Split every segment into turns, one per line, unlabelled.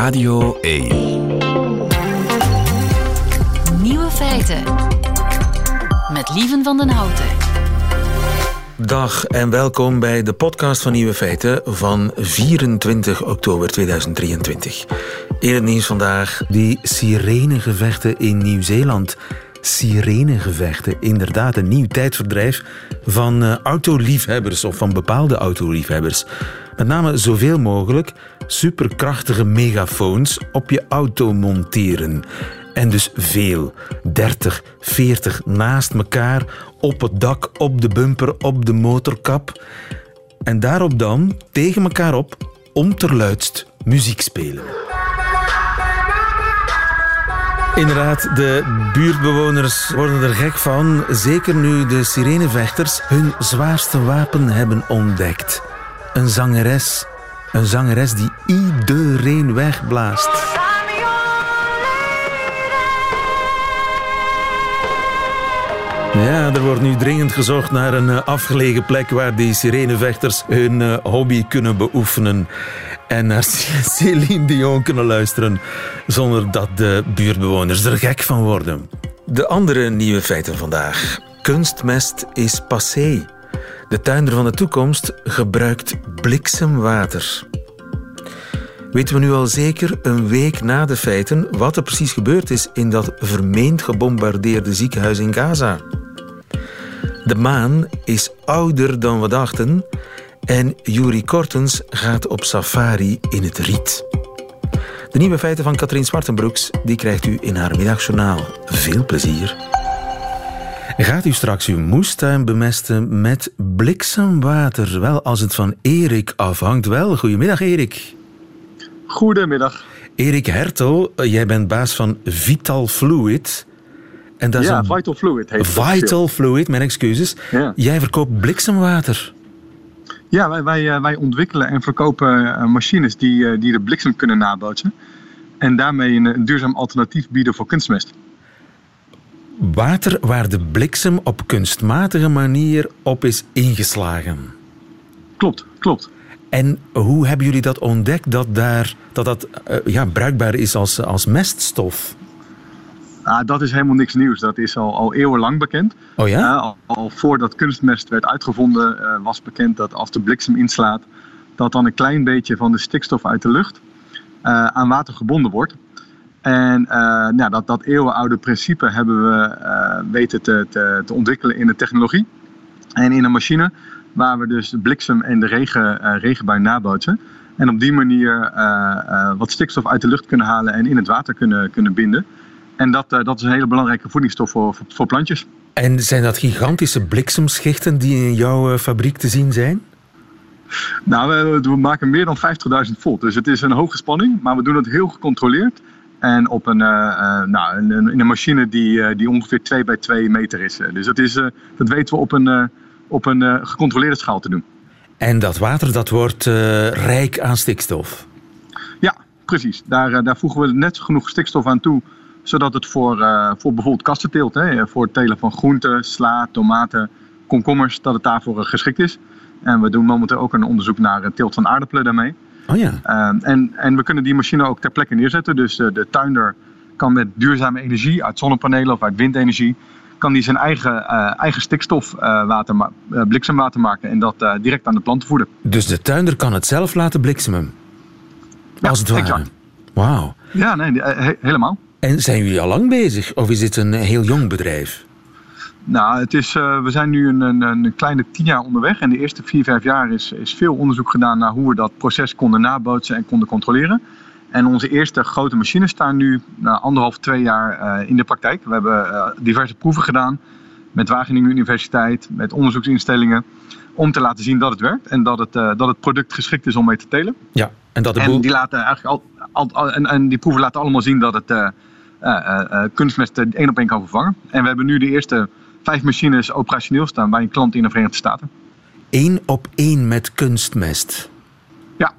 Radio 1.
Nieuwe feiten. Met Lieven van den Houten.
Dag en welkom bij de podcast van Nieuwe Feiten van 24 oktober 2023. In het nieuws vandaag die sirenegevechten in Nieuw-Zeeland. Sirenegevechten, inderdaad een nieuw tijdverdrijf van uh, autoliefhebbers of van bepaalde autoliefhebbers. Met name zoveel mogelijk superkrachtige megafoons op je auto monteren. En dus veel, 30, 40 naast elkaar, op het dak, op de bumper, op de motorkap. En daarop dan, tegen elkaar op, onterluidst muziek spelen. Inderdaad, de buurtbewoners worden er gek van. Zeker nu de sirenevechters hun zwaarste wapen hebben ontdekt. Een zangeres. Een zangeres die iedereen wegblaast. Ja, er wordt nu dringend gezocht naar een eh, afgelegen plek waar die sirenevechters hun eh, hobby kunnen beoefenen. En naar Céline Dion kunnen luisteren zonder dat de buurtbewoners er gek van worden. De andere nieuwe feiten vandaag. Kunstmest is passé. De tuinder van de toekomst gebruikt bliksemwater. Weten we nu al zeker, een week na de feiten, wat er precies gebeurd is in dat vermeend gebombardeerde ziekenhuis in Gaza? De maan is ouder dan we dachten en Yuri Kortens gaat op safari in het riet. De nieuwe feiten van Katrien Zwartenbroeks die krijgt u in haar middagjournaal. Veel plezier. Gaat u straks uw moestuin bemesten met bliksemwater? Wel, als het van Erik afhangt wel. Goedemiddag, Erik.
Goedemiddag.
Erik Hertel, jij bent baas van Vital Fluid.
En dat ja, is een... Vital Fluid heet
Vital Fluid, mijn excuses. Ja. Jij verkoopt bliksemwater.
Ja, wij, wij, eh, wij ontwikkelen en verkopen eh, machines die, eh, die de bliksem kunnen nabootsen. En daarmee een duurzaam alternatief bieden voor kunstmest.
Water waar de bliksem op kunstmatige manier op is ingeslagen.
Klopt, klopt.
En hoe hebben jullie dat ontdekt dat daar, dat, dat ja, bruikbaar is als, als meststof?
Ah, dat is helemaal niks nieuws. Dat is al, al eeuwenlang bekend.
Oh ja?
al, al, voordat kunstmest werd uitgevonden, uh, was bekend dat als de bliksem inslaat, dat dan een klein beetje van de stikstof uit de lucht aan water gebonden wordt. En uh, nou, dat, dat eeuwenoude principe hebben we weten te, te, te, ontwikkelen in de technologie. En in een machine waar we dus de bliksem en de regen, regenbui nabootsen. En op die manier wat stikstof uit de lucht kunnen halen en in het water kunnen, kunnen binden. En dat, uh, dat is een hele belangrijke voedingsstof voor, voor, plantjes.
En zijn dat gigantische bliksemschichten die in jouw uh, fabriek te zien zijn?
Nou, we, we maken meer dan 50.000 volt. Dus het is een hoge spanning, maar we doen het heel gecontroleerd. En op een, uh, nou, een, in een machine die, die ongeveer 2 bij 2 meter is. Dus dat, is, dat weten we op een, op een gecontroleerde schaal te doen.
En dat water dat wordt rijk aan stikstof?
Ja, precies. Daar, daar voegen we net genoeg stikstof aan toe zodat het voor, uh, voor bijvoorbeeld kastenteelt, hè, voor het telen van groenten, sla, tomaten, komkommers, dat het daarvoor geschikt is. En we doen momenteel ook een onderzoek naar het teelt van aardappelen daarmee.
Oh ja.
Uh, en, en we kunnen die machine ook ter plekke neerzetten. Dus uh, de tuinder kan met duurzame energie uit zonnepanelen of uit windenergie kan die zijn eigen, uh, eigen stikstof water bliksemwater maken en dat direct aan de planten voeden.
Dus de tuinder kan het zelf laten bliksemen?
Ja,
Als het ware? Wauw.
Ja, nee, helemaal.
En zijn jullie al lang bezig of is dit een heel jong bedrijf?
Nou, het is, uh, we zijn nu een, een, een, kleine tien jaar onderweg. En de eerste vier, vijf jaar is, is veel onderzoek gedaan naar hoe we dat proces konden nabootsen en konden controleren. En onze eerste grote machines staan nu na anderhalf, twee jaar uh, in de praktijk. We hebben uh, diverse proeven gedaan met Wageningen Universiteit, met onderzoeksinstellingen. Om te laten zien dat het werkt en dat het, dat het product geschikt is om mee te telen.
Ja, en dat de
boel... En die, laten eigenlijk al, al, al, en, en die proeven laten allemaal zien dat het kunstmest één op één kan vervangen. En we hebben nu de eerste vijf machines operationeel staan bij een klant in de Verenigde Staten.
Eén op één met kunstmest?
Ja.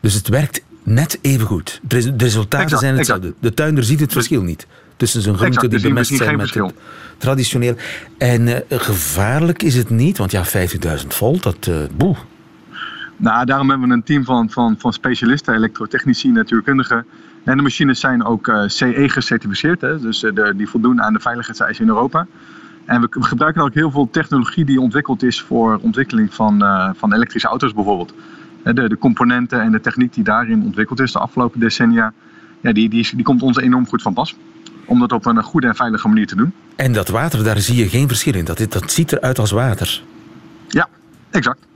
Dus het werkt net even goed. De resultaten zijn hetzelfde. De tuinder ziet het verschil niet tussen zijn groenten die bemest zijn met het traditioneel. En uh, gevaarlijk is het niet, want ja, 50.000 volt, dat uh, boe.
Nou, daarom hebben we een team van, van, van specialisten, elektrotechnici, natuurkundigen. En de machines zijn ook uh, CE gecertificeerd, hè, dus de, die voldoen aan de veiligheidseisen in Europa. En we, we, gebruiken ook heel veel technologie die ontwikkeld is voor ontwikkeling van, uh, van elektrische auto's bijvoorbeeld. De, de, componenten en de techniek die daarin ontwikkeld is de afgelopen decennia, ja, die, die, die komt ons enorm goed van pas. Om dat op een goede en veilige manier te doen.
En dat water, daar zie je geen verschil in. Dat, dat ziet eruit als water.
Ja, exact.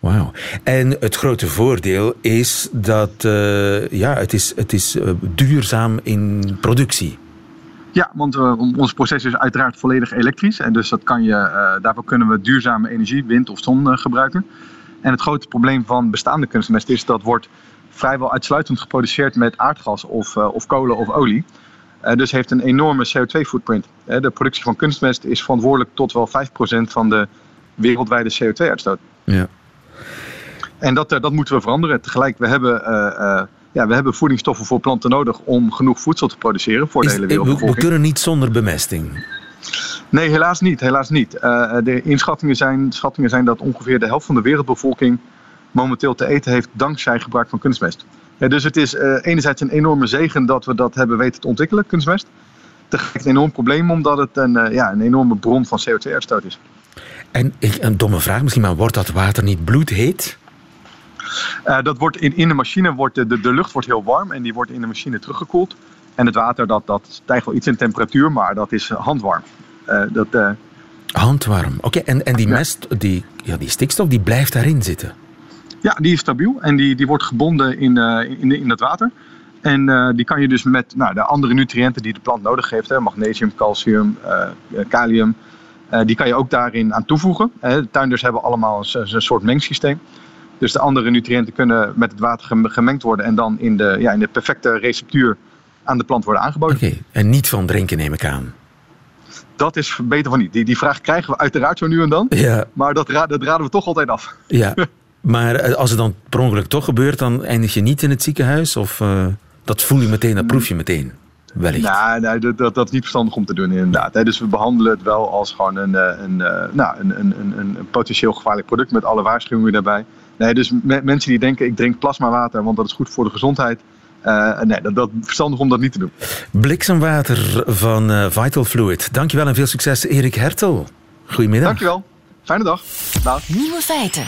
Wauw. En het grote voordeel is dat uh, ja, het is, het is uh, duurzaam in productie.
Ja, want uh, ons proces is uiteraard volledig elektrisch. En dus dat kan je, daarvoor kunnen we duurzame energie, wind of zon gebruiken. En het grote probleem van bestaande kunstmest is dat wordt vrijwel uitsluitend geproduceerd met aardgas of, of kolen of olie. dus heeft een enorme CO2-footprint. de productie van kunstmest is verantwoordelijk tot wel 5% van de wereldwijde CO2-uitstoot.
Ja.
En dat, dat moeten we veranderen. Tegelijk, we hebben, uh, ja, we hebben voedingsstoffen voor planten nodig om genoeg voedsel te produceren voor de hele wereldbevolking.
We, kunnen niet zonder bemesting.
Nee, helaas niet. Helaas niet. Uh, de inschattingen zijn, schattingen zijn dat ongeveer de helft van de wereldbevolking momenteel te eten heeft dankzij gebruik van kunstmest. Ja, dus het is enerzijds een enorme zegen dat we dat hebben weten te ontwikkelen, kunstmest. Tegelijk een enorm probleem omdat het een, ja, een enorme bron van CO2-uitstoot is.
En een domme vraag misschien, maar wordt dat water niet bloedheet?
Uh, dat wordt in, in de machine, wordt de, de, de, lucht wordt heel warm en die wordt in de machine teruggekoeld. En het water dat, dat stijgt wel iets in temperatuur, maar dat is handwarm. Uh, dat, uh...
Handwarm, oké. En, en die mest, die, ja, die stikstof, die blijft daarin zitten?
Ja, die is stabiel en die, die wordt gebonden in, in, in het water. En die kan je dus met nou, de andere nutriënten die de plant nodig heeft, hè, magnesium, calcium, kalium, die kan je ook daarin aan toevoegen. De tuinders hebben allemaal een, een soort mengsysteem. Dus de andere nutriënten kunnen met het water gemengd worden en dan in de, ja, in de perfecte receptuur aan de plant worden aangeboden.
Oké, en niet van drinken neem ik aan.
Dat is beter van niet. Die, die vraag krijgen we uiteraard zo nu en dan.
Ja.
Maar dat, dat raden we toch altijd af.
Ja, maar eh, als het dan per ongeluk toch gebeurt, dan eindig je niet in het ziekenhuis? Of uh, dat voel je meteen, dat proef je meteen? Wellicht.
Nou, nee, dat, dat, dat, is niet verstandig om te doen inderdaad. Dus we behandelen het wel als gewoon een, eh, een, nou, een, een, een, een potentieel gevaarlijk product met alle waarschuwingen daarbij. Nee, dus mensen die denken ik drink plasmawater, want dat is goed voor de gezondheid. Uh, nee, dat, dat verstandig om dat niet te doen.
Bliksemwater van uh, Vital Fluid. Dankjewel en veel succes, Erik Hertel. Goedemiddag.
Dankjewel. Fijne dag.
Dag. Nieuwe feiten.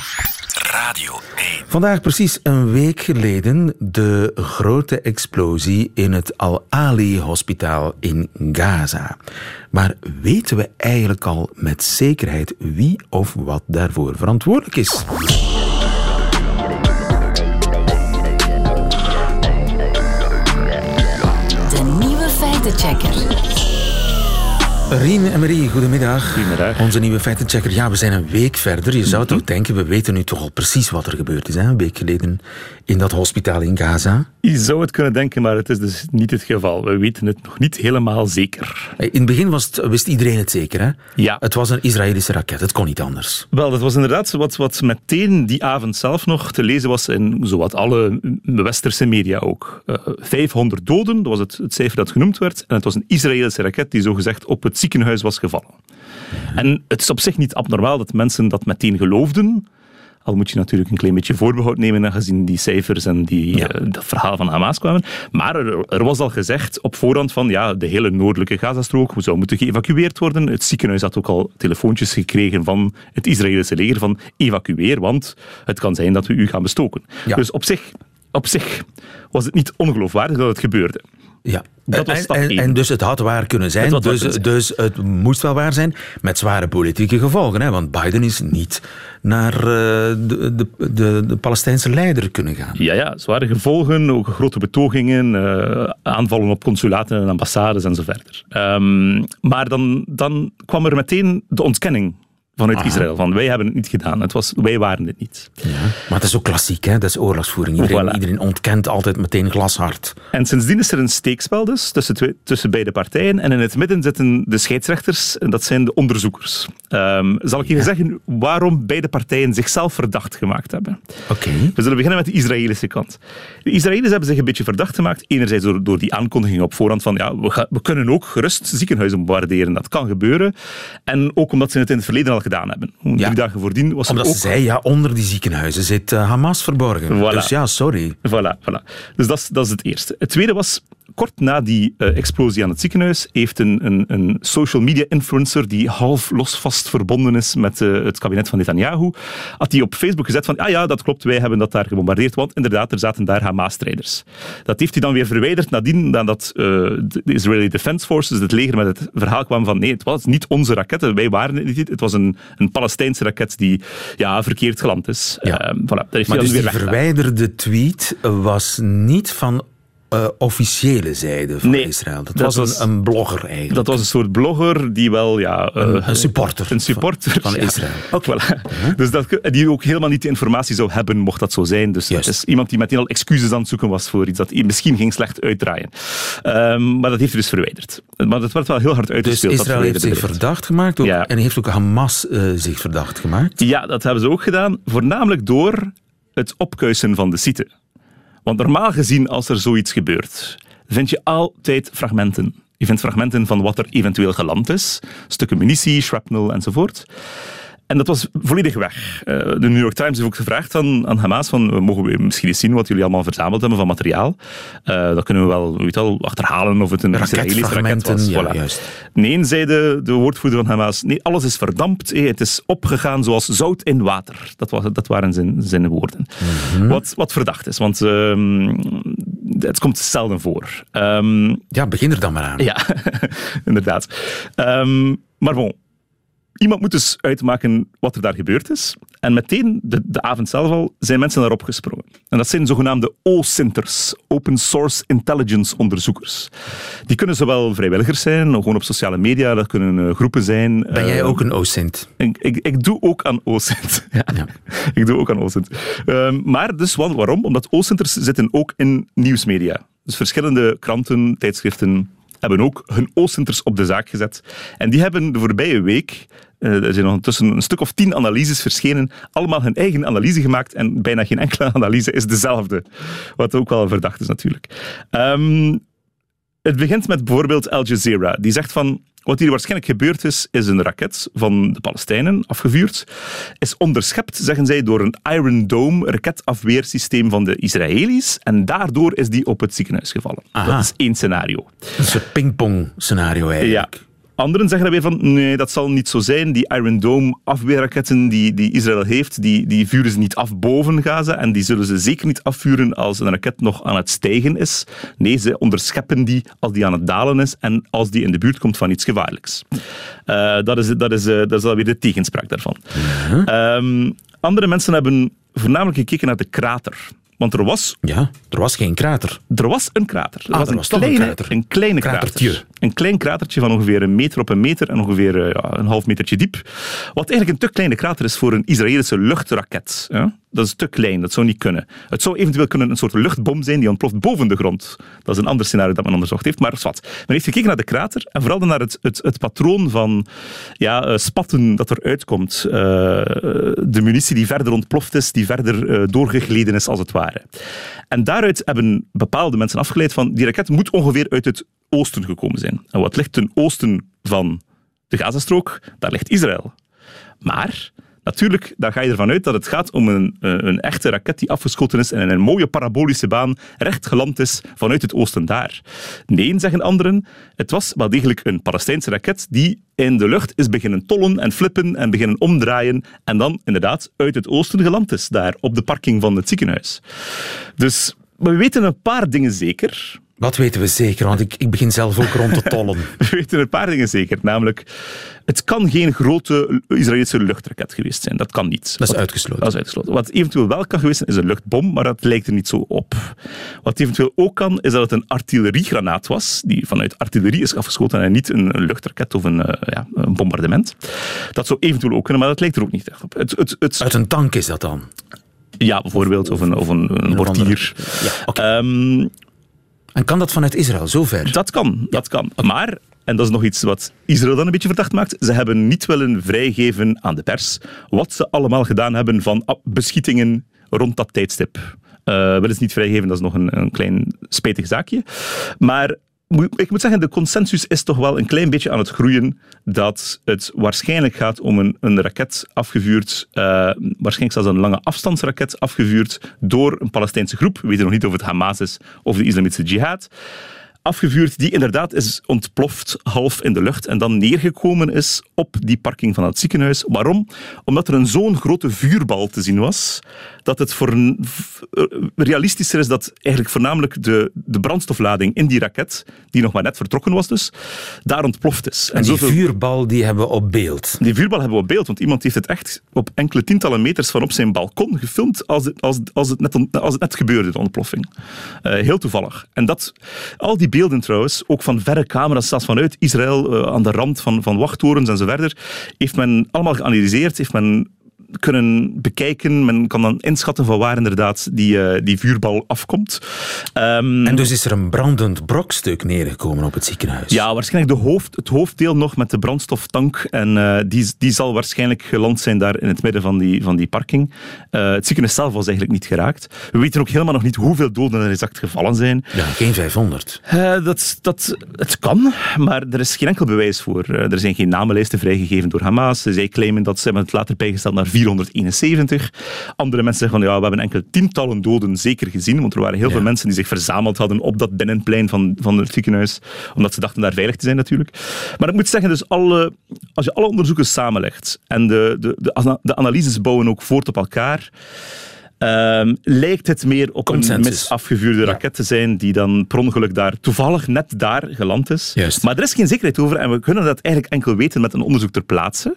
Radio 1. Vandaag precies een week geleden de grote explosie in het Al-Ali-hospitaal in Gaza. Maar weten we eigenlijk al met zekerheid wie of wat daarvoor verantwoordelijk is?
Feitenchecker.
Rien en Marie, goedemiddag.
Goedemiddag.
Onze nieuwe feitenchecker. Ja, we zijn een week verder. Je zou mhm. toch denken, we weten nu toch al precies wat er gebeurd is. Hè? Een week geleden in dat hospitaal in Gaza.
Je zou het kunnen denken, maar het is dus niet het geval. We weten het nog niet helemaal zeker.
In het begin was het, wist iedereen het zeker, hè?
Ja.
Het was een Israëlische raket, het kon niet anders.
Wel, dat was inderdaad wat, wat meteen die avond zelf nog te lezen was in zowat alle westerse media ook. Uh, eh, 500 doden, dat was het, het cijfer dat genoemd werd. En het was een Israëlische raket die zogezegd op het ziekenhuis was gevallen. En het is op zich niet abnormaal dat mensen dat meteen geloofden. Al moet je natuurlijk een klein beetje voorbehoud nemen, aangezien die cijfers en die, eh, dat verhaal van Hamas kwamen. Maar er, er, was al gezegd op voorhand van ja, de hele noordelijke Gazastrook zou moeten geëvacueerd worden. Het ziekenhuis had ook al telefoontjes gekregen van het Israëlische leger van evacueer, want het kan zijn dat we u gaan bestoken. Dus op zich, op zich was het niet ongeloofwaardig dat het gebeurde.
Ja, en, en, dus het had waar kunnen zijn. Het dus, dus het moest wel waar zijn. Met zware politieke gevolgen. Hè? Want Biden is niet naar uh, de, de, de, de, Palestijnse leider kunnen gaan.
Ja, ja, zware gevolgen. Ook grote betogingen. Uh, aanvallen op consulaten en ambassades en zo verder. Um, maar dan, dan kwam er meteen de ontkenning vanuit Israël. Van wij hebben het niet gedaan. Het was, wij waren het niet.
Ja, maar dat is ook klassiek, hè? dat is oorlogsvoering. Iedereen, iedereen ontkent altijd meteen glashard.
En sindsdien is er een steekspel dus tussen, twee, tussen beide partijen. En in het midden zitten de scheidsrechters en dat zijn de onderzoekers. Um, zal ik je zeggen waarom beide partijen zichzelf verdacht gemaakt hebben?
Oké.
We zullen beginnen met de Israëlische kant. De Israëli's hebben zich een beetje verdacht gemaakt. Enerzijds door, door die aankondiging op voorhand van ja, we, we kunnen ook gerust ziekenhuizen bombarderen. Dat kan gebeuren. En ook omdat ze het in het verleden al Gedaan hebben. Drie
Ja.
dagen voordien was
Omdat
er
ze
ook...
zei, ja, onder die ziekenhuizen zit eh, Hamas verborgen.
Voilà.
Dus ja, sorry.
Voilà, voilà. Dus dat dat is het eerste. Het tweede was, kort na die eh, explosie aan het ziekenhuis, heeft een, een, een social media influencer die half losvast verbonden is met eh, het kabinet van Netanyahu, had die op Facebook gezet van, ah ja, dat klopt, wij hebben dat daar gebombardeerd, want inderdaad, er zaten daar Hamas-strijders. Dat heeft hij dan weer verwijderd nadien, nadat eh, de Israeli Defense Forces, het leger, met het verhaal kwam van, nee, het was niet onze raketten, wij waren het niet, het was een, een Palestijnse raket die ja, verkeerd geland is.
Ja.
Eh, voilà, dat heeft
Maar
hij
dus die
weer weggedaan.
verwijderde tweet was niet van eh, officiële zijde van
Nee,
Israël. Dat,
dat
was,
was-
een, een blogger eigenlijk.
Dat was een soort blogger die wel, ja... eh,
Een- een supporter
Een supporter.
van- van
ja.
Israël. Oké.
Voilà. Dus dat, die ook helemaal niet de informatie zou hebben, mocht dat zo zijn. Dus
Juist.
is iemand die meteen al excuses aan het zoeken was voor iets dat misschien ging slecht uitdraaien. Ehm, maar dat heeft hij dus verwijderd. Maar dat werd wel heel hard
dus
uitgespeeld. dat
Israël heeft zich verdacht gemaakt ook,
Ja.
en heeft ook Hamas eh, zich verdacht gemaakt.
Ja, dat hebben ze ook gedaan. Voornamelijk door het opkuisen van de site. Want normaal gezien, als er zoiets gebeurt, vind je altijd fragmenten. Je vindt fragmenten van wat er eventueel geland is. Stukken munitie, shrapnel enzovoort. En dat was volledig weg. Eh, De New York Times heeft ook gevraagd aan, aan Hamas van, eh, mogen we misschien eens zien wat jullie allemaal verzameld hebben van materiaal? Eh, dat kunnen we wel, weet wel achterhalen of het een Israëlische raket was.
ja,
Voilà.
juist.
Nee, zei de, de woordvoerder van Hamas, nee, alles is verdampt. hé, Het is opgegaan zoals zout in water. Dat, was, dat waren zijn, zijn woorden.
Mhm.
wat, wat verdacht is, want ehm, het komt zelden voor. Ehm,
Ja, begin er dan maar aan.
ja, inderdaad. Ehm, maar bon, iemand moet dus uitmaken wat er daar gebeurd is. En meteen, de, de avond zelf al, zijn mensen daarop gesprongen. En dat zijn zogenaamde OSINTers, Open Source Intelligence Onderzoekers. Die kunnen zowel vrijwilligers zijn, gewoon op sociale media, dat kunnen eh, groepen zijn.
Ben jij
Eh,
ook een OSINT?
ik, ik, ik doe ook aan OSINT. Ja.
Ja.
ik doe ook aan OSINT. Ehm, maar dus waarom? Omdat OSINTers zitten ook in nieuwsmedia. Dus verschillende kranten, tijdschriften hebben ook hun OSINTers op de zaak gezet. En die hebben de voorbije week, er zijn ondertussen een stuk of tien analyses verschenen, allemaal hun eigen analyse gemaakt en bijna geen enkele analyse is dezelfde. Wat ook wel verdacht is natuurlijk. Ehm, het begint met bijvoorbeeld Al Jazeera. Die zegt van, wat hier waarschijnlijk gebeurd is, is een raket van de Palestijnen afgevuurd. Is onderschept, zeggen zij, door een Iron Dome raketafweersysteem van de Israëli's. En daardoor is die op het ziekenhuis gevallen.
Aha.
Dat is één scenario.
Een soort pingpong scenario
Ja. Anderen zeggen dan weer van, nee, dat zal niet zo zijn. Die Iron Dome afweerraketten die, die Israël heeft, die, die vuren ze niet af boven Gaza. En die zullen ze zeker niet afvuren als een raket nog aan het stijgen is. Nee, ze onderscheppen die als die aan het dalen is en als die in de buurt komt van iets gevaarlijks. Eh, dat, is, dat, is, eh, dat is alweer de tegenspraak daarvan. Ehm, andere mensen hebben voornamelijk gekeken naar de krater. Want er was
Ja, er was geen krater.
er was een krater. Er
Ah,
was,
er
een,
was toch een
kleine,
krater.
een kleine
Kratertje.
krater. Een klein kratertje van ongeveer een meter op een meter en ongeveer eh, ja, een half metertje diep. Wat eigenlijk een te kleine krater is voor een Israëlische luchtraket. Ja? Dat is te klein, dat zou niet kunnen. Het zou eventueel kunnen een soort luchtbom zijn die ontploft boven de grond. Dat is een ander scenario dat men onderzocht heeft, maar zwart. Men heeft gekeken naar de krater en vooral naar het, het, het patroon van ja, eh, spatten dat eruit komt. Eh, de munitie die verder ontploft is, die verder eh, doorgegleden is als het ware. En daaruit hebben bepaalde mensen afgeleid van die raket moet ongeveer uit het oosten gekomen zijn. En wat ligt ten oosten van de Gazastrook? Daar ligt Israël. Maar natuurlijk, dan ga je ervan uit dat het gaat om een, eh, een echte raket die afgeschoten is en in een mooie parabolische baan recht geland is vanuit het oosten daar. Nee, zeggen anderen, het was wel degelijk een Palestijnse raket die in de lucht is beginnen tollen en flippen en beginnen omdraaien en dan inderdaad uit het oosten geland is, daar op de parking van het ziekenhuis. Dus we weten een paar dingen zeker.
Wat weten we zeker? Want ik, ik begin zelf ook rond te tollen.
We weten een paar dingen zeker. Namelijk, het kan geen grote Israëlische luchtraket geweest zijn. Dat kan niet.
Dat is uitgesloten.
Dat is uitgesloten. Wat eventueel wel kan geweest zijn, is een luchtbom, maar dat lijkt er niet zo op. Wat eventueel ook kan, is dat het een artilleriegranaat was, die vanuit artillerie is afgeschoten en niet een, luchtraket of een, eh, ja, een bombardement. Dat zou eventueel ook kunnen, maar dat lijkt er ook niet echt op. Het, het, het,
Uit een tank is dat dan?
ja, bijvoorbeeld, of een, of een, een.
Ja, oké.
Ehm,
En kan dat vanuit Israël zo ver?
Dat kan, dat kan. Maar, en dat is nog iets wat Israël dan een beetje verdacht maakt, ze hebben niet willen vrijgeven aan de pers wat ze allemaal gedaan hebben van ah, beschietingen rond dat tijdstip. Eh willen ze niet vrijgeven, dat is nog een, een klein spijtig zaakje. Maar ik moet zeggen, de consensus is toch wel een klein beetje aan het groeien dat het waarschijnlijk gaat om een, een raket afgevuurd, uh, waarschijnlijk zelfs een lange afstandsraket afgevuurd door een Palestijnse groep. We weten nog niet of het Hamas is of de Islamitische Jihad afgevuurd, die inderdaad is ontploft half in de lucht en dan neergekomen is op die parking van het ziekenhuis. Waarom? Omdat er een zo'n grote vuurbal te zien was, dat het voor realistischer is dat eigenlijk voornamelijk de, de brandstoflading in die raket, die nog maar net vertrokken was dus, daar ontploft is.
En, en die vuurbal die hebben we op beeld?
Die vuurbal hebben we op beeld, want iemand heeft het echt op enkele tientallen meters van op zijn balkon gefilmd als het, als, als het, net, als het net gebeurde, de ontploffing. Uh, heel toevallig. En dat, al die beelden trouwens, ook van verre camera's, zelfs vanuit Israël, uh, aan de rand van, van wachttorens en zo verder, heeft men allemaal geanalyseerd, heeft men kunnen bekijken. Men kan dan inschatten van waar inderdaad die, uh, die vuurbal afkomt.
Um, en dus is er een brandend brokstuk neergekomen op het ziekenhuis?
Ja, waarschijnlijk de hoofd, het hoofddeel nog met de brandstoftank. En uh, die, die zal waarschijnlijk geland zijn daar in het midden van die, van die parking. Uh, het ziekenhuis zelf was eigenlijk niet geraakt. We weten ook helemaal nog niet hoeveel doden er exact gevallen zijn.
Ja, geen 500.
dat, dat, het kan, maar er is geen enkel bewijs voor. er zijn geen namenlijsten vrijgegeven door Hamas. Zij claimen dat ze hebben het later bijgesteld naar 471. Andere mensen zeggen van ja, we hebben enkele tientallen doden zeker gezien, want er waren heel veel mensen die zich verzameld hadden op dat binnenplein van, van het ziekenhuis, omdat ze dachten daar veilig te zijn natuurlijk. Maar ik moet zeggen, dus alle, als je alle onderzoeken samenlegt en de, de, de, de analyses bouwen ook voort op elkaar, Um, lijkt het meer op een misafgevuurde raket te zijn die dan per ongeluk daar toevallig net daar geland is.
Juist.
Maar er is geen zekerheid over en we kunnen dat eigenlijk enkel weten met een onderzoek ter plaatse.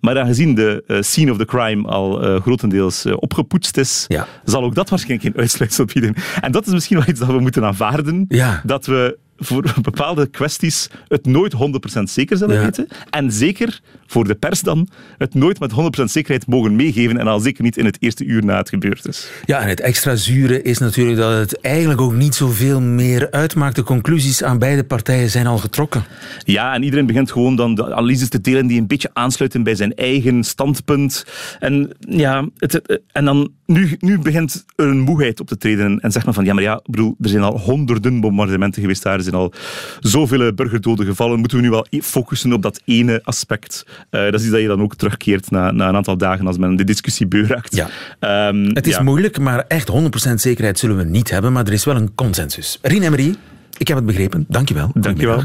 Maar aangezien de uh, scene of the crime al uh, grotendeels uh, opgepoetst is,
ja.
zal ook dat waarschijnlijk geen uitsluitsel bieden. En dat is misschien wel iets dat we moeten aanvaarden.
Ja.
Dat we voor bepaalde kwesties het nooit 100% zeker zullen weten. En zeker voor de pers dan het nooit met 100% zekerheid mogen meegeven en al zeker niet in het eerste uur na het gebeurd is.
Ja, en het extra zure is natuurlijk dat het eigenlijk ook niet zoveel meer uitmaakt. De conclusies aan beide partijen zijn al getrokken.
Ja, en iedereen begint gewoon dan de analyses te delen die een beetje aansluiten bij zijn eigen standpunt. En ja, het, en dan nu, nu begint er een moeheid op te treden en zegt men van ja, maar ja, bedoel, er zijn al honderden bombardementen geweest daar, zijn al zoveel burgerdoden gevallen, moeten we nu wel focussen op dat ene aspect. Uh, dat is iets dat je dan ook terugkeert na, na een aantal dagen als men de discussie beuraakt.
Ja. Um, het is
ja.
moeilijk, maar echt 100% zekerheid zullen we niet hebben, maar er is wel een consensus. Rien en Marie, ik heb het begrepen. Dankjewel.
Dankjewel.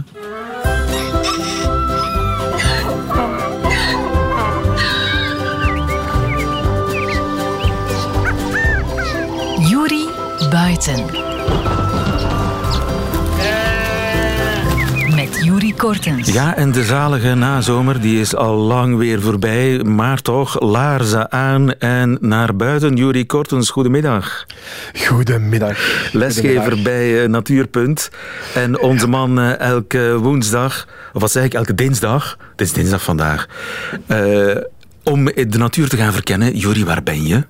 Juri Buiten. Kortens.
Ja, en de zalige nazomer die is al lang weer voorbij, maar toch laarzen aan en naar buiten. Juri Kortens, goedemiddag.
Goedemiddag.
Lesgever
Goedemiddag.
bij uh, Natuurpunt. En onze man uh, elke woensdag, of wat zeg ik, elke dinsdag, het is dinsdag vandaag, uh, om de natuur te gaan verkennen. Juri, waar ben je?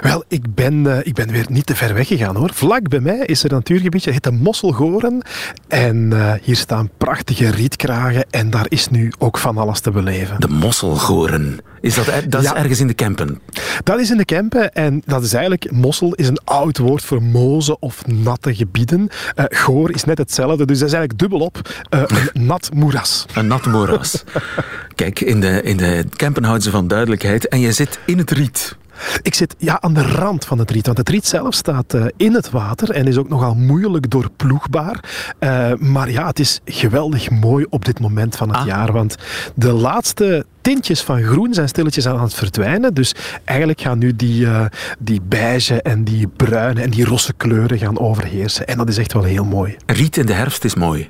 Wel, ik ben, uh, ik ben weer niet te ver weggegaan hoor. Vlak bij mij is er een natuurgebiedje, het heet de Mosselgoren. En uh, hier staan prachtige rietkragen en daar is nu ook van alles te beleven.
De Mosselgoren. Is dat, er, dat ja. is ergens in de Kempen?
Dat is in de Kempen en dat is eigenlijk, mossel is een oud woord voor mozen of natte gebieden. Uh, goor is net hetzelfde, dus dat is eigenlijk dubbelop een nat moeras.
Een nat moeras. Kijk, in de, in de Kempen houden ze van duidelijkheid en je zit in het riet.
Ik zit ja, aan de rand van het riet, want het riet zelf staat uh, in het water en is ook nogal moeilijk doorploegbaar. Uh, maar ja, het is geweldig mooi op dit moment van het ah. jaar, want de laatste tintjes van groen zijn stilletjes aan het verdwijnen. Dus eigenlijk gaan nu die, uh, die beige en die bruine en die rosse kleuren gaan overheersen. En dat is echt wel heel mooi.
Riet in de herfst is mooi.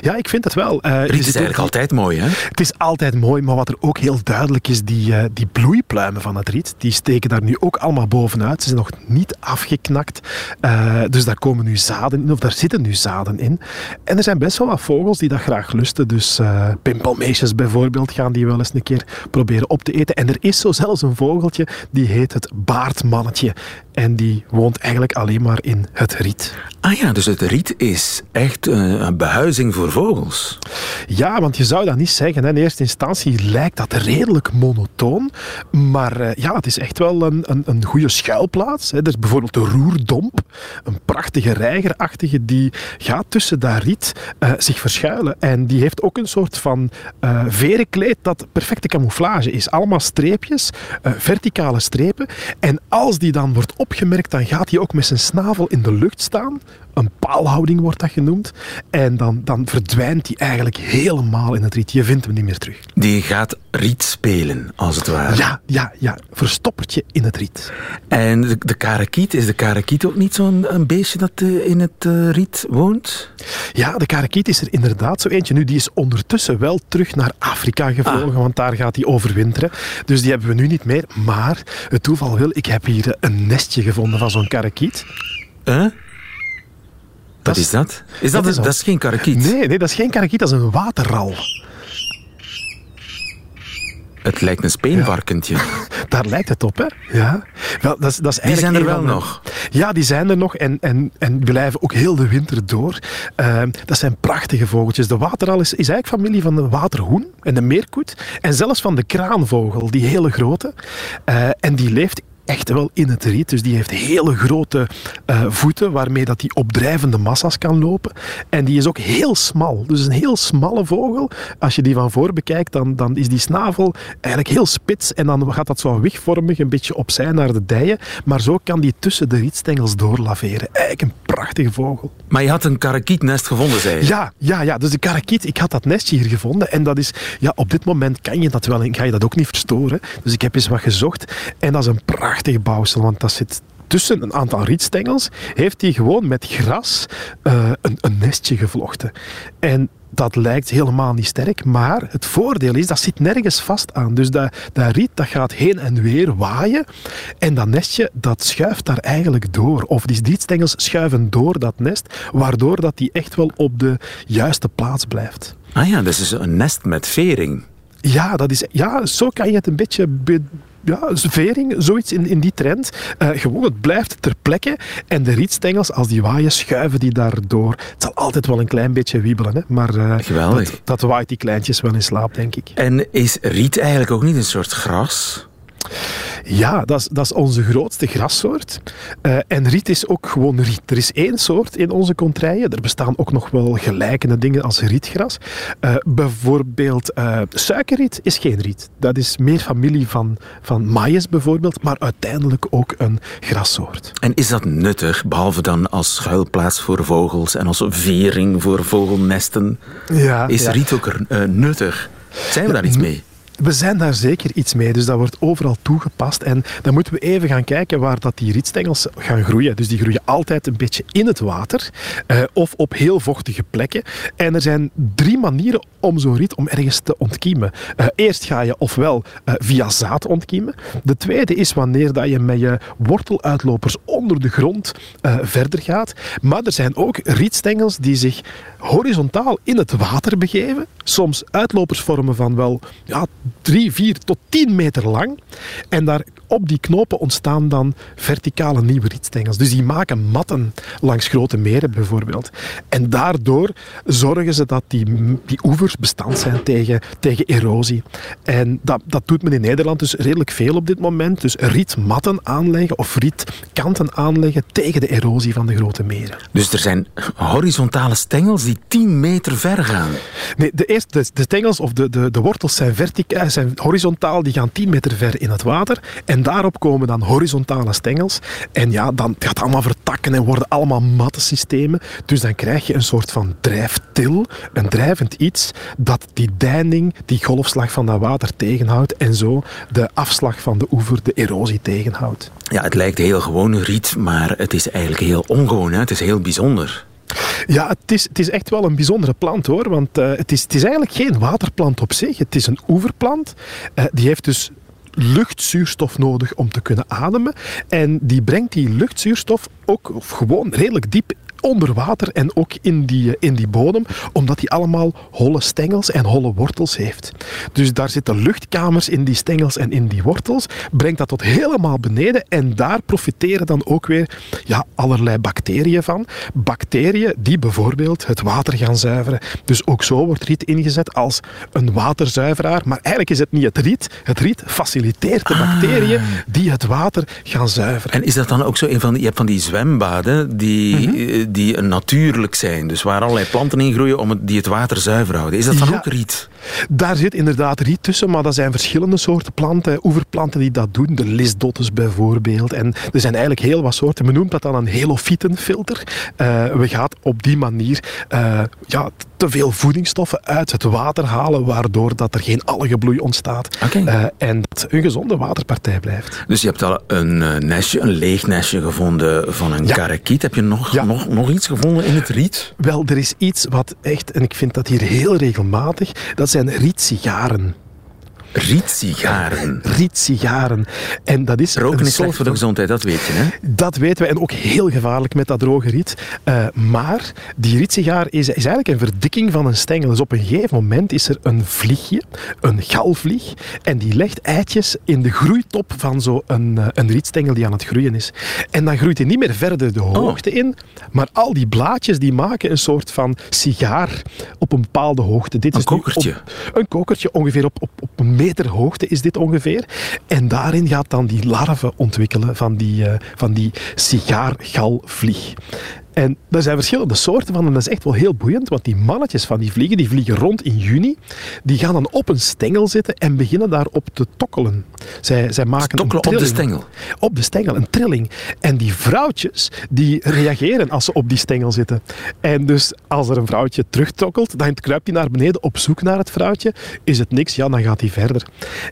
Ja, ik vind het wel. Uh,
Riet is eigenlijk ook, altijd mooi, hè?
Het is altijd mooi, maar wat er ook heel duidelijk is, die, uh, die bloeipluimen van het riet, die steken daar nu ook allemaal bovenuit. Ze zijn nog niet afgeknakt, uh, dus daar komen nu zaden in, of daar zitten nu zaden in. En er zijn best wel wat vogels die dat graag lusten, dus pimpelmeesjes bijvoorbeeld gaan die wel eens een keer proberen op te eten. En er is zo zelfs een vogeltje, die heet het baardmannetje. En die woont eigenlijk alleen maar in het riet.
Ah ja, dus het riet is echt eh, een behuizing voor vogels.
Ja, want je zou dat niet zeggen. Hè. In eerste instantie lijkt dat redelijk monotoon. Maar uh, ja, het is echt wel een, een, een goede schuilplaats. Hè. Er is bijvoorbeeld de roerdomp, een prachtige reigerachtige, die gaat tussen dat riet uh, zich verschuilen. En die heeft ook een soort van verenkleed dat perfecte camouflage is. Allemaal streepjes, verticale strepen. En als die dan wordt opgemerkt, dan gaat hij ook met zijn snavel in de lucht staan een paalhouding wordt dat genoemd. En dan, dan verdwijnt hij eigenlijk helemaal in het riet. Je vindt hem niet meer terug.
Die gaat riet spelen, als het ware.
Ja, ja, ja. Verstoppertje in het riet.
En de, de karakiet, is de karakiet ook niet zo'n beestje dat uh, in het uh, riet woont?
Ja, de karakiet is er inderdaad zo eentje. Nu, die is ondertussen wel terug naar Afrika gevlogen, ah. want daar gaat hij overwinteren. Dus die hebben we nu niet meer. Maar het toeval wil, ik heb hier een nestje gevonden van zo'n karakiet.
Huh? Wat is dat? Is dat, dat, is, dat is geen karakiet?
Nee, nee, dat is geen karakiet, dat is een waterral.
Het lijkt een speenvarkentje.
Daar lijkt het op, hè? Ja.
Wel, dat is, dat is die zijn er wel nog?
Ja, die zijn er nog en, en, en blijven ook heel de winter door. Uh, dat zijn prachtige vogeltjes. De waterral is, is eigenlijk familie van de waterhoen en de meerkoet. En zelfs van de kraanvogel, die hele grote. Uh, en die leeft echt wel in het riet. Dus die heeft hele grote uh, voeten waarmee dat die op drijvende massa's kan lopen. En die is ook heel smal. Dus een heel smalle vogel. Als je die van voor bekijkt, dan, dan is die snavel eigenlijk heel spits. En dan gaat dat zo wigvormig een beetje opzij naar de dijen. Maar zo kan die tussen de rietstengels doorlaveren. Eigenlijk een prachtige vogel.
Maar je had een karakietnest gevonden, zei je?
Ja, ja, ja. Dus de karakiet, ik had dat nestje hier gevonden. En dat is, ja, op dit moment kan je dat wel en ga je dat ook niet verstoren. Dus ik heb eens wat gezocht. En dat is een prachtig prachtig bouwsel, want dat zit tussen een aantal rietstengels, heeft hij gewoon met gras uh, een, een nestje gevlochten. En dat lijkt helemaal niet sterk, maar het voordeel is, dat zit nergens vast aan. Dus dat, dat riet dat gaat heen en weer waaien en dat nestje dat schuift daar eigenlijk door. Of die rietstengels schuiven door dat nest, waardoor dat die echt wel op de juiste plaats blijft.
Ah ja, dus is een nest met vering.
Ja, dat is, ja, zo kan je het een beetje ja, vering, zoiets in, in die trend. Uh, gewoon, het blijft ter plekke. En de rietstengels, als die waaien, schuiven die daardoor. Het zal altijd wel een klein beetje wiebelen, hè, maar uh,
Geweldig.
Dat, dat waait die kleintjes wel in slaap, denk ik.
En is riet eigenlijk ook niet een soort gras?
Ja, dat is, dat is onze grootste grassoort. Uh, en riet is ook gewoon riet. Er is één soort in onze contraien. Er bestaan ook nog wel gelijkende dingen als rietgras. Uh, bijvoorbeeld uh, suikerriet is geen riet. Dat is meer familie van, van maïs bijvoorbeeld, maar uiteindelijk ook een grassoort.
En is dat nuttig, behalve dan als schuilplaats voor vogels en als vering voor vogelnesten?
Ja,
is
ja.
riet ook nuttig? Zijn we daar iets mee?
We zijn daar zeker iets mee, dus dat wordt overal toegepast. En dan moeten we even gaan kijken waar dat die rietstengels gaan groeien. Dus die groeien altijd een beetje in het water uh, of op heel vochtige plekken. En er zijn drie manieren om zo'n riet om ergens te ontkiemen. Uh, eerst ga je ofwel uh, via zaad ontkiemen. De tweede is wanneer dat je met je worteluitlopers onder de grond verder gaat. Maar er zijn ook rietstengels die zich horizontaal in het water begeven. Soms uitlopers vormen van wel ja, drie, vier tot tien meter lang. En daar op die knopen ontstaan dan verticale nieuwe rietstengels. Dus die maken matten langs grote meren bijvoorbeeld. En daardoor zorgen ze dat die, die oevers bestand zijn tegen, tegen erosie. En dat, dat doet men in Nederland dus redelijk veel op dit moment. Dus rietmatten aanleggen of rietkanten aanleggen tegen de erosie van de grote meren.
Dus er zijn horizontale stengels die 10 meter ver gaan?
Nee, de, eerste, de, de stengels of de, de, de wortels zijn, verticaal, zijn horizontaal, die gaan 10 meter ver in het water. En daarop komen dan horizontale stengels. En ja, dan gaat het allemaal vertakken en worden allemaal matte systemen. Dus dan krijg je een soort van drijftil, een drijvend iets, dat die deining, die golfslag van dat water tegenhoudt en zo de afslag van de oever, de erosie tegenhoudt.
Ja, het lijkt heel gewoon riet, maar het is eigenlijk heel ongewoon. Het is heel bijzonder.
Ja, het is, het is echt wel een bijzondere plant hoor. Want uh, het, is, het is eigenlijk geen waterplant op zich. Het is een oeverplant. Uh, die heeft dus luchtzuurstof nodig om te kunnen ademen. En die brengt die luchtzuurstof ook of gewoon redelijk diep onder water en ook in die, eh, in die bodem, omdat die allemaal holle stengels en holle wortels heeft. Dus daar zitten luchtkamers in die stengels en in die wortels, brengt dat tot helemaal beneden en daar profiteren dan ook weer ja, allerlei bacteriën van. Bacteriën die bijvoorbeeld het water gaan zuiveren. Dus ook zo wordt riet ingezet als een waterzuiveraar, maar eigenlijk is het niet het riet. Het riet faciliteert de bacteriën
Ah.
die het water gaan zuiveren.
En is dat dan ook zo een van die, je hebt van die zwembaden die,
Mhm.
eh, die natuurlijk zijn, dus waar allerlei planten in groeien om het, die het water zuiver houden. Is dat dan
Ja.
ook riet?
Daar zit inderdaad riet tussen, maar dat zijn verschillende soorten planten, oeverplanten die dat doen. De lisdottes bijvoorbeeld. En er zijn eigenlijk heel wat soorten. Men noemt dat dan een helofietenfilter. Eh we gaan op die manier eh, ja, te veel voedingsstoffen uit het water halen, waardoor dat er geen algenbloei ontstaat. Eh, en dat een gezonde waterpartij blijft.
Dus je hebt al een nestje, een leeg nestje gevonden van een
Ja.
karakiet. Heb je nog,
Ja.
nog, nog iets gevonden in het riet?
Wel, er is iets wat echt, en ik vind dat hier heel regelmatig, dat zijn rietsigaren.
Rietsigaren.
Rietsigaren. En dat is
Roken is slecht voor de gezondheid, dat weet je, hè?
Dat weten we en ook heel gevaarlijk met dat droge riet. Eh, maar die rietsigaar is, is eigenlijk een verdikking van een stengel. Dus op een gegeven moment is er een vliegje, een galvlieg, en die legt eitjes in de groeitop van zo'n een, eh, een rietstengel die aan het groeien is. En dan groeit hij niet meer verder de hoogte in, maar al die blaadjes die maken een soort van sigaar op een bepaalde hoogte. Dit
Een
is
kokertje.
op- een kokertje, ongeveer op, op, op een meter hoogte is dit ongeveer. En daarin gaat dan die larve ontwikkelen van die, eh, van die sigaargalvlieg. En er zijn verschillende soorten van en dat is echt wel heel boeiend, want die mannetjes van die vliegen, die vliegen rond in juni, die gaan dan op een stengel zitten en beginnen daarop te tokkelen. Zij, zij maken een
Tokkelen op de
trilling.
stengel.
Op de stengel, een trilling. En die vrouwtjes, die reageren als ze op die stengel zitten. En dus als er een vrouwtje terugtokkelt, dan kruipt hij naar beneden op zoek naar het vrouwtje. Is het niks, ja, dan gaat hij verder.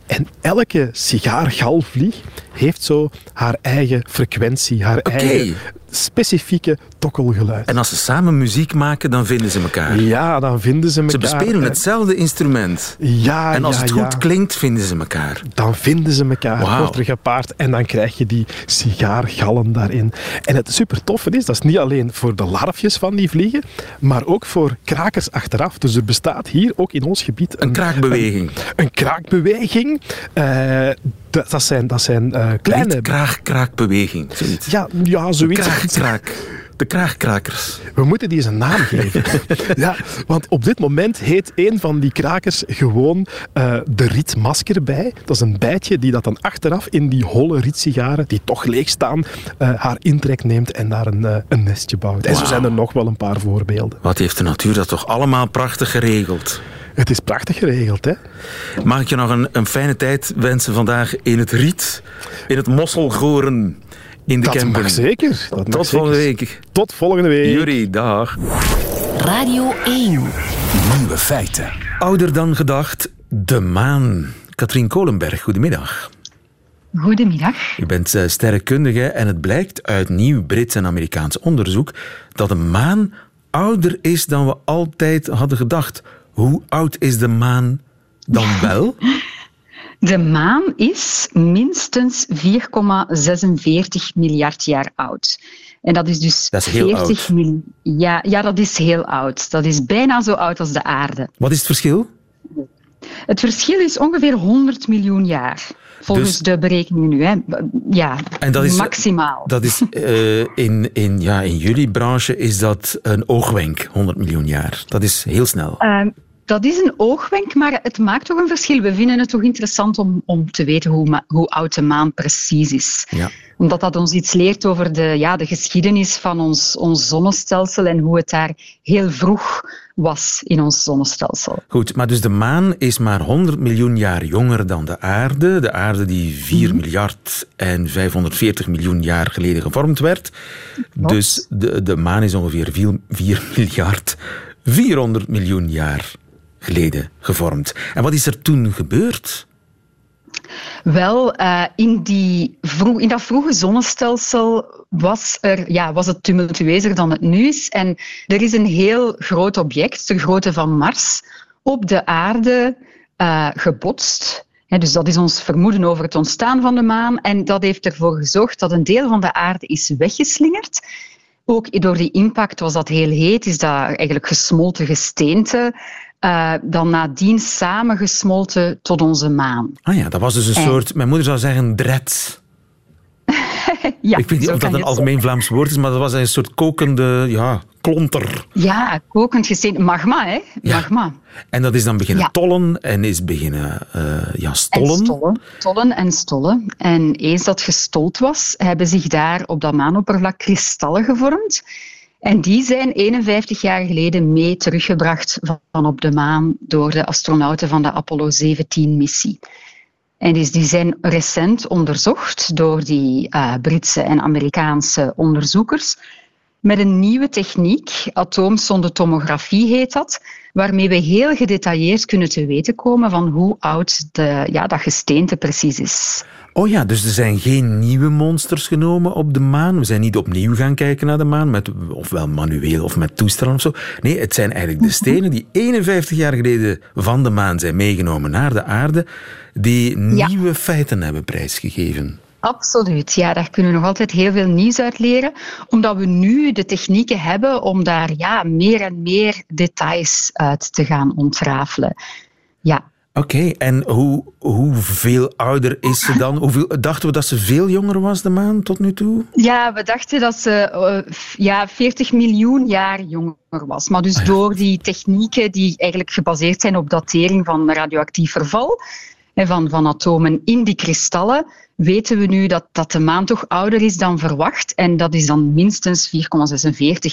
En elke sigaargalvlieg heeft zo haar eigen frequentie, haar eigen specifieke tokkelgeluid.
En als ze samen muziek maken, dan vinden ze elkaar.
Ja, dan vinden ze
Ze
elkaar.
bespelen
En-
hetzelfde instrument.
Ja,
En als
ja,
het
ja.
goed klinkt, vinden ze elkaar.
dan vinden ze elkaar,
Wauw.
wordt er gepaard en dan krijg je die sigaargallen daarin. En het super toffe is, dat is niet alleen voor de larfjes van die vliegen, maar ook voor krakers achteraf. Dus er bestaat hier ook in ons gebied
Een kraakbeweging.
Een, een kraakbeweging. Eh, dat, dat zijn, dat zijn eh, kleine...
Kleine kraag-kraakbeweging. Zoiets.
ja, ja, zoiets.
Kraag-kraak. De kraagkrakers.
We moeten die eens een naam geven. ja, want op dit moment heet een van die krakers gewoon eh, de rietmaskerbij. Dat is een bijtje die dat dan achteraf in die holle rietsigaren, die toch leeg staan, eh, haar intrek neemt en daar een, eh, een nestje bouwt. En zo zijn er nog wel een paar voorbeelden.
Wat heeft de natuur dat toch allemaal prachtig geregeld?
Het is prachtig geregeld, hè?
Mag ik je nog een, een fijne tijd wensen vandaag in het riet, in het mosselgoren, in de
Dat
camping.
mag zeker. Dat mag
Tot
zeker.
volgende week.
Tot volgende week.
Jury, dag.
Radio 1.
Nieuwe feiten.
Ouder dan gedacht, de maan. Katrien Kolenberg, goedemiddag.
Goedemiddag.
U bent eh, sterrenkundige en het blijkt uit nieuw Brits en Amerikaans onderzoek dat de maan ouder is dan we altijd hadden gedacht. Hoe oud is de maan dan wel?
De maan is minstens 4,46 miljard jaar oud. En dat is dus
Dat is heel
40
oud.
mil- Ja, ja, dat is heel oud. Dat is bijna zo oud als de aarde.
Wat is het verschil?
Het verschil is ongeveer 100 miljoen jaar. Volgens
Dus-
de berekeningen nu. Hè. Ja,
En dat is-
maximaal.
Dat is eh, in, in, ja, in jullie branche is dat een oogwenk, 100 miljoen jaar. Dat is heel snel.
Ehm, dat is een oogwenk, maar het maakt toch een verschil. We vinden het toch interessant om, om te weten hoe, hoe oud de maan precies is.
Ja.
Omdat dat ons iets leert over de, ja, de geschiedenis van ons, ons zonnestelsel en hoe het daar heel vroeg was in ons zonnestelsel.
Goed, maar dus de maan is maar 100 miljoen jaar jonger dan de aarde. De aarde die 4 miljard en 540 miljoen jaar geleden gevormd werd. Dus de, de maan is ongeveer 4, 4 miljard 400 miljoen jaar geleden gevormd. En wat is er toen gebeurd?
Wel, eh, in, die vroeg, in dat vroege zonnestelsel was, er, ja, was het tumultueuzer dan het nu is. En er is een heel groot object, de grootte van Mars, op de aarde eh, gebotst. dus dat is ons vermoeden over het ontstaan van de maan. En dat heeft ervoor gezorgd dat een deel van de aarde is weggeslingerd. Ook door die impact was dat heel heet, is dat eigenlijk gesmolten gesteente. Uh, dan nadien samengesmolten tot onze maan.
Ah ja, dat was dus een soort, mijn moeder zou zeggen, dret.
ja,
ik weet niet of dat een algemeen Vlaams woord is, maar dat was een soort kokende ja, klonter.
Ja, kokend gesteente. Magma, hè? Magma.
En dat is dan beginnen tollen en is beginnen uh, ja, stollen.
En stollen. Tollen en stollen. En eens dat gestold was, hebben zich daar op dat maanoppervlak kristallen gevormd. En die zijn 51 jaar geleden mee teruggebracht van op de maan door de astronauten van de Apollo 17-missie. En dus die zijn recent onderzocht door die uh, Britse en Amerikaanse onderzoekers met een nieuwe techniek, atoomsondetomografie heet dat, waarmee we heel gedetailleerd kunnen te weten komen van hoe oud de, ja, dat gesteente precies is.
Oh ja, dus er zijn geen nieuwe monsters genomen op de maan. We zijn niet opnieuw gaan kijken naar de maan, met, ofwel manueel of met toestellen of zo. Nee, het zijn eigenlijk de stenen die 51 jaar geleden van de maan zijn meegenomen naar de aarde, die nieuwe feiten hebben prijsgegeven.
Absoluut, ja, daar kunnen we nog altijd heel veel nieuws uit leren, omdat we nu de technieken hebben om daar ja, meer en meer details uit te gaan ontrafelen. Ja,
Oké, en hoe, hoeveel ouder is ze dan? Hoeveel, dachten we dat ze veel jonger was, de maan, tot nu toe?
Ja, we dachten dat ze uh, ja, 40 miljoen jaar jonger was. Maar dus ah door die technieken die eigenlijk gebaseerd zijn op datering van radioactief verval, van, van atomen in die kristallen, weten we nu dat, dat de maan toch ouder is dan verwacht. En dat is dan minstens 4,46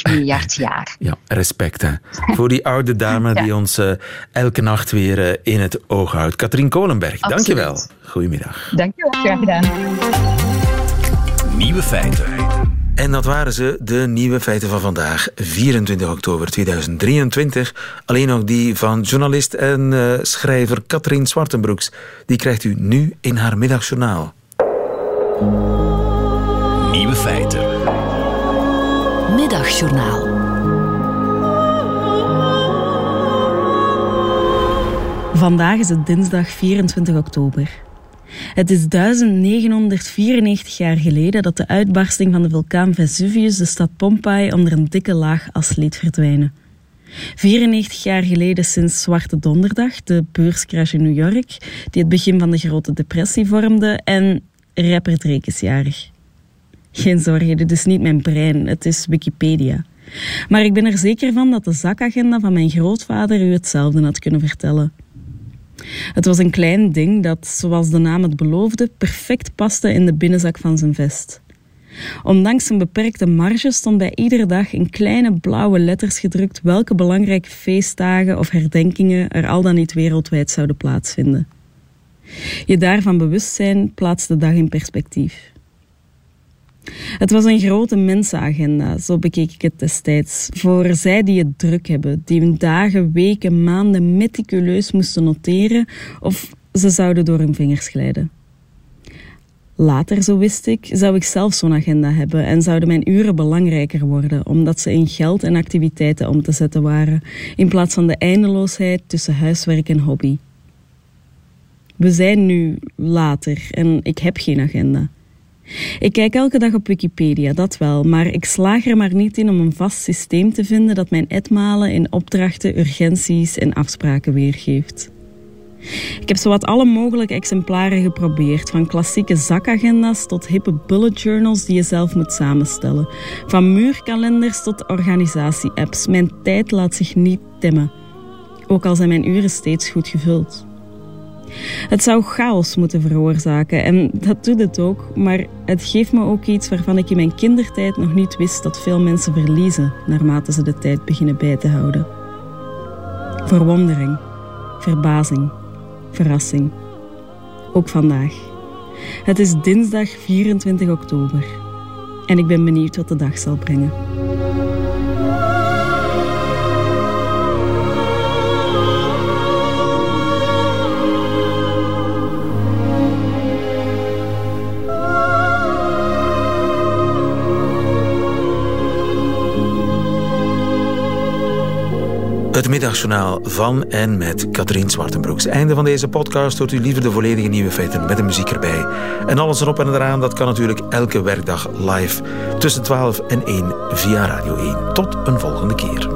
miljard jaar.
Ja, respect hè. voor die oude dame die ons uh, elke nacht weer uh, in het oog houdt. Katrien Kolenberg, Absoluut. dankjewel. Goedemiddag.
Dankjewel, graag gedaan.
Nieuwe feiten.
En dat waren ze, de nieuwe feiten van vandaag, 24 oktober 2023. Alleen nog die van journalist en uh, schrijver Katrien Zwartenbroeks. Die krijgt u nu in haar middagjournaal.
Nieuwe feiten.
Middagjournaal.
Vandaag is het dinsdag 24 oktober. Het is 1994 jaar geleden dat de uitbarsting van de vulkaan Vesuvius de stad Pompeii onder een dikke laag as liet verdwijnen. 94 jaar geleden sinds Zwarte Donderdag, de beurscrash in New York, die het begin van de Grote Depressie vormde, en rapper Drake is jarig. Geen zorgen, dit is niet mijn brein, het is Wikipedia. Maar ik ben er zeker van dat de zakagenda van mijn grootvader u hetzelfde had kunnen vertellen. Het was een klein ding dat, zoals de naam het beloofde, perfect paste in de binnenzak van zijn vest. Ondanks zijn beperkte marge stond bij iedere dag in kleine blauwe letters gedrukt welke belangrijke feestdagen of herdenkingen er al dan niet wereldwijd zouden plaatsvinden. Je daarvan bewust zijn plaatst de dag in perspectief. Het was een grote mensenagenda, zo bekeek ik het destijds. Voor zij die het druk hebben, die hun dagen, weken, maanden meticuleus moesten noteren of ze zouden door hun vingers glijden. Later, zo wist ik, zou ik zelf zo'n agenda hebben en zouden mijn uren belangrijker worden, omdat ze in geld en activiteiten om te zetten waren, in plaats van de eindeloosheid tussen huiswerk en hobby. We zijn nu later en ik heb geen agenda. Ik kijk elke dag op Wikipedia, dat wel, maar ik slaag er maar niet in om een vast systeem te vinden dat mijn etmalen in opdrachten, urgenties en afspraken weergeeft. Ik heb zowat alle mogelijke exemplaren geprobeerd, van klassieke zakagenda's tot hippe bullet journals die je zelf moet samenstellen, van muurkalenders tot organisatie-apps. Mijn tijd laat zich niet temmen, ook al zijn mijn uren steeds goed gevuld. Het zou chaos moeten veroorzaken en dat doet het ook, maar het geeft me ook iets waarvan ik in mijn kindertijd nog niet wist dat veel mensen verliezen naarmate ze de tijd beginnen bij te houden. Verwondering, verbazing, verrassing. Ook vandaag. Het is dinsdag 24 oktober en ik ben benieuwd wat de dag zal brengen.
Het middagjournaal van en met Katrien Zwartenbroeks. Einde van deze podcast hoort u liever de volledige nieuwe feiten met de muziek erbij. En alles erop en eraan, dat kan natuurlijk elke werkdag live tussen 12 en 1 via Radio 1. Tot een volgende keer.